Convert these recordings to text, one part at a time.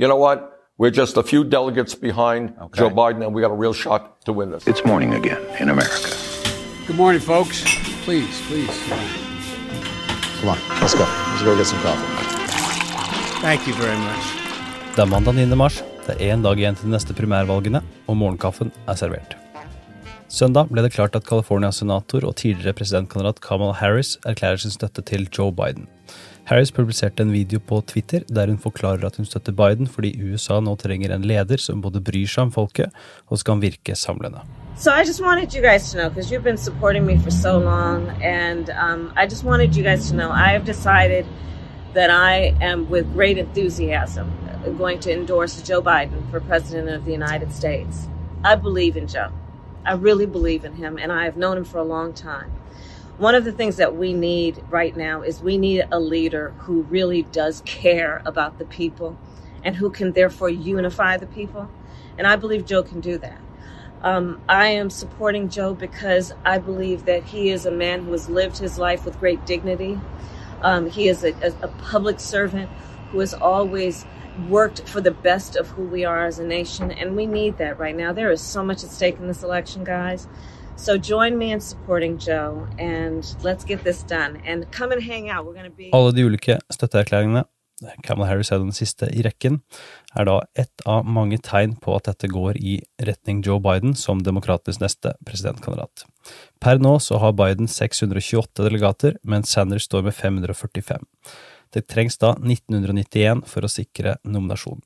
you know what? We're just a few delegates behind okay. Joe Biden, and we got a real shot to win this. It's morning again in America. Good morning, folks. Please, please. Come on, let's go. Let's go get some coffee. Thank you very much. Det er mandag 9. mars. Det er én dag igjen til de neste primærvalgene, og morgenkaffen er servert. Søndag ble det klart at Californias senator og tidligere presidentkandidat Kamal Harris erklærer sin støtte til Joe Biden. Harris publiserte en video på Twitter der hun forklarer at hun støtter Biden fordi USA nå trenger en leder som både bryr seg om folket og skal virke samlende. So I just wanted you guys to know because you've been supporting me for so long, and um, I just wanted you guys to know I have decided that I am, with great enthusiasm, going to endorse Joe Biden for President of the United States. I believe in Joe. I really believe in him, and I have known him for a long time. One of the things that we need right now is we need a leader who really does care about the people and who can therefore unify the people. And I believe Joe can do that. Um, I am supporting Joe because I believe that he is a man who has lived his life with great dignity. Um, he is a, a, a public servant who has always worked for the best of who we are as a nation, and we need that right now. There is so much at stake in this election, guys. So join me in supporting Joe, and let's get this done. And come and hang out. We're going to be Alle de ulike støtteerklæringene, Camal Harris er den siste i rekken, er da ett av mange tegn på at dette går i retning Joe Biden som demokratenes neste presidentkandidat. Per nå så har Biden 628 delegater, mens Sanders står med 545. Det trengs da 1991 for å sikre nominasjonen.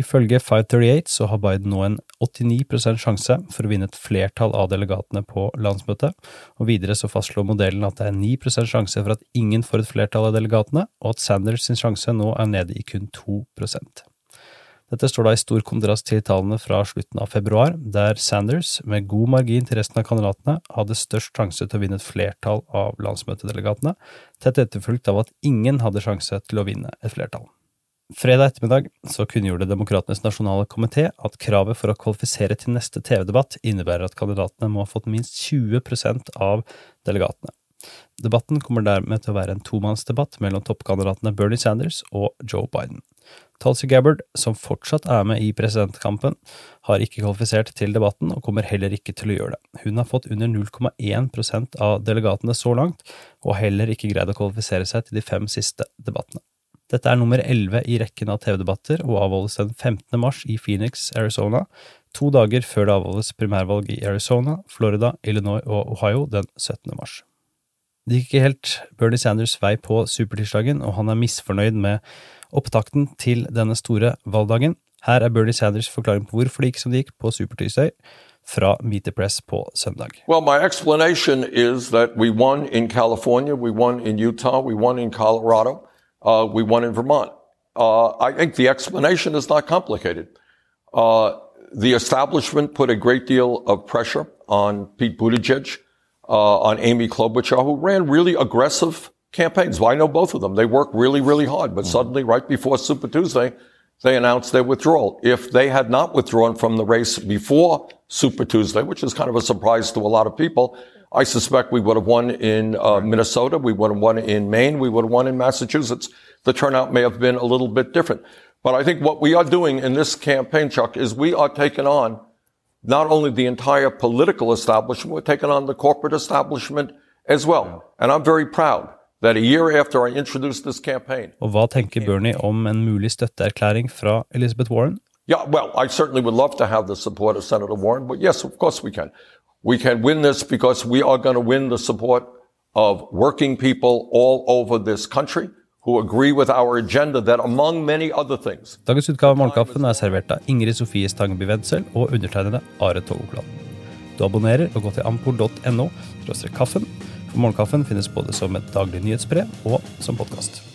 Ifølge 538 så har Biden nå en 89% sjanse for å vinne et flertall av delegatene på landsmøtet, og videre så fastslår modellen at det er 9% sjanse for at ingen får et flertall av delegatene, og at Sanders sin sjanse nå er nede i kun 2 dette står da i stor kontrast til tallene fra slutten av februar, der Sanders, med god margin til resten av kandidatene, hadde størst sjanse til å vinne et flertall av landsmøtedelegatene, tett etterfulgt av at ingen hadde sjanse til å vinne et flertall. Fredag ettermiddag så kunngjorde Demokratenes nasjonale komité at kravet for å kvalifisere til neste TV-debatt innebærer at kandidatene må ha fått minst 20% av delegatene. Debatten kommer dermed til å være en tomannsdebatt mellom toppkandidatene Bernie Sanders og Joe Biden. Tulsi Gabbard, som fortsatt er med i presidentkampen, har ikke kvalifisert til debatten og kommer heller ikke til å gjøre det. Hun har fått under 0,1% av delegatene så langt, og heller ikke greid å kvalifisere seg til de fem siste debattene. Dette er nummer 11 i rekken av TV-debatter og avholdes den 15. mars i Phoenix, Arizona, to dager før det avholdes primærvalg i Arizona, Florida, Illinois og Ohio den 17. mars. Det gikk ikke helt Bernie Sanders vei på supertirsdagen, og han er misfornøyd med opptakten til denne store valgdagen. Her er Bernie Sanders' forklaring på hvorfor det gikk som det gikk på supertirsdag, fra Meet the Press på søndag. Well, my explanation is that we won in California, we won Utah, we won in Colorado. Uh, we won Vermont. Uh, I think the explanation is not complicated. Uh, the establishment put a great deal of pressure on Pete Buttigieg, uh, on Amy Klobuchar, who ran really aggressive campaigns. Well, I know both of them. They work really, really hard, but mm-hmm. suddenly, right before Super Tuesday, they announced their withdrawal. If they had not withdrawn from the race before Super Tuesday, which is kind of a surprise to a lot of people, I suspect we would have won in uh, Minnesota. We would have won in Maine. We would have won in Massachusetts. The turnout may have been a little bit different. But I think what we are doing in this campaign, Chuck, is we are taking on not only the entire political establishment, we're taking on the corporate establishment as well. And I'm very proud that a year after I introduced this campaign. Og hva tenker Bernie om en mulig støtteerklæring fra Elizabeth Warren? Yeah, well, I certainly would love to have the support of Senator Warren, but yes, of course we can. We can win this because we are going to win the support of working people all over this country Dagens utgave av Morgenkaffen er servert av Ingrid Sofie Stangeby Wendsel og undertegnede Are Togokland. Du abonnerer og går til ampol.no kaffen. For Morgenkaffen finnes både som et daglig nyhetsbrev og som podkast.